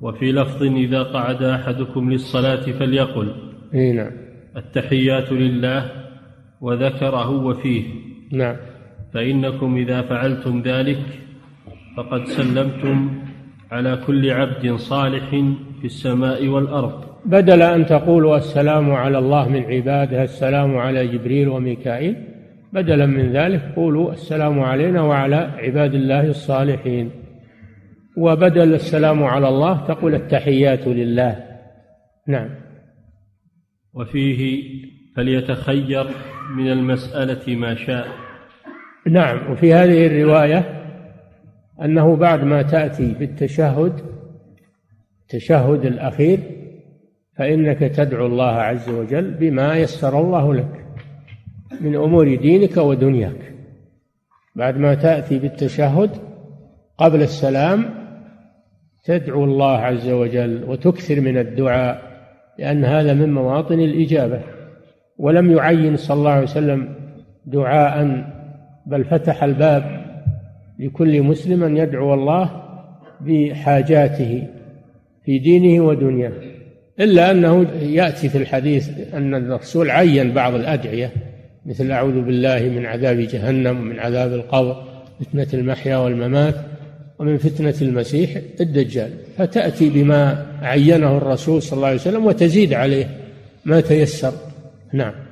وفي لفظ إذا قعد أحدكم للصلاة فليقل. إي نعم. التحيات لله وذكره وفيه. نعم. فإنكم إذا فعلتم ذلك فقد سلمتم على كل عبد صالح في السماء والأرض. بدل أن تقولوا السلام على الله من عباده السلام على جبريل وميكائيل بدلا من ذلك قولوا السلام علينا وعلى عباد الله الصالحين. وبدل السلام على الله تقول التحيات لله. نعم. وفيه فليتخير من المسألة ما شاء. نعم. وفي هذه الرواية أنه بعد ما تأتي بالتشهد التشهد الأخير فإنك تدعو الله عز وجل بما يسر الله لك من أمور دينك ودنياك. بعد ما تأتي بالتشهد قبل السلام تدعو الله عز وجل وتكثر من الدعاء لأن هذا من مواطن الإجابة. ولم يعين صلى الله عليه وسلم دعاء بل فتح الباب لكل مسلم أن يدعو الله بحاجاته في دينه ودنياه. إلا أنه يأتي في الحديث أن الرسول عين بعض الأدعية مثل أعوذ بالله من عذاب جهنم ومن عذاب القبر فتنة المحيا والممات. ومن فتنة المسيح الدجال فتأتي بما عينه الرسول صلى الله عليه وسلم وتزيد عليه ما تيسر. نعم.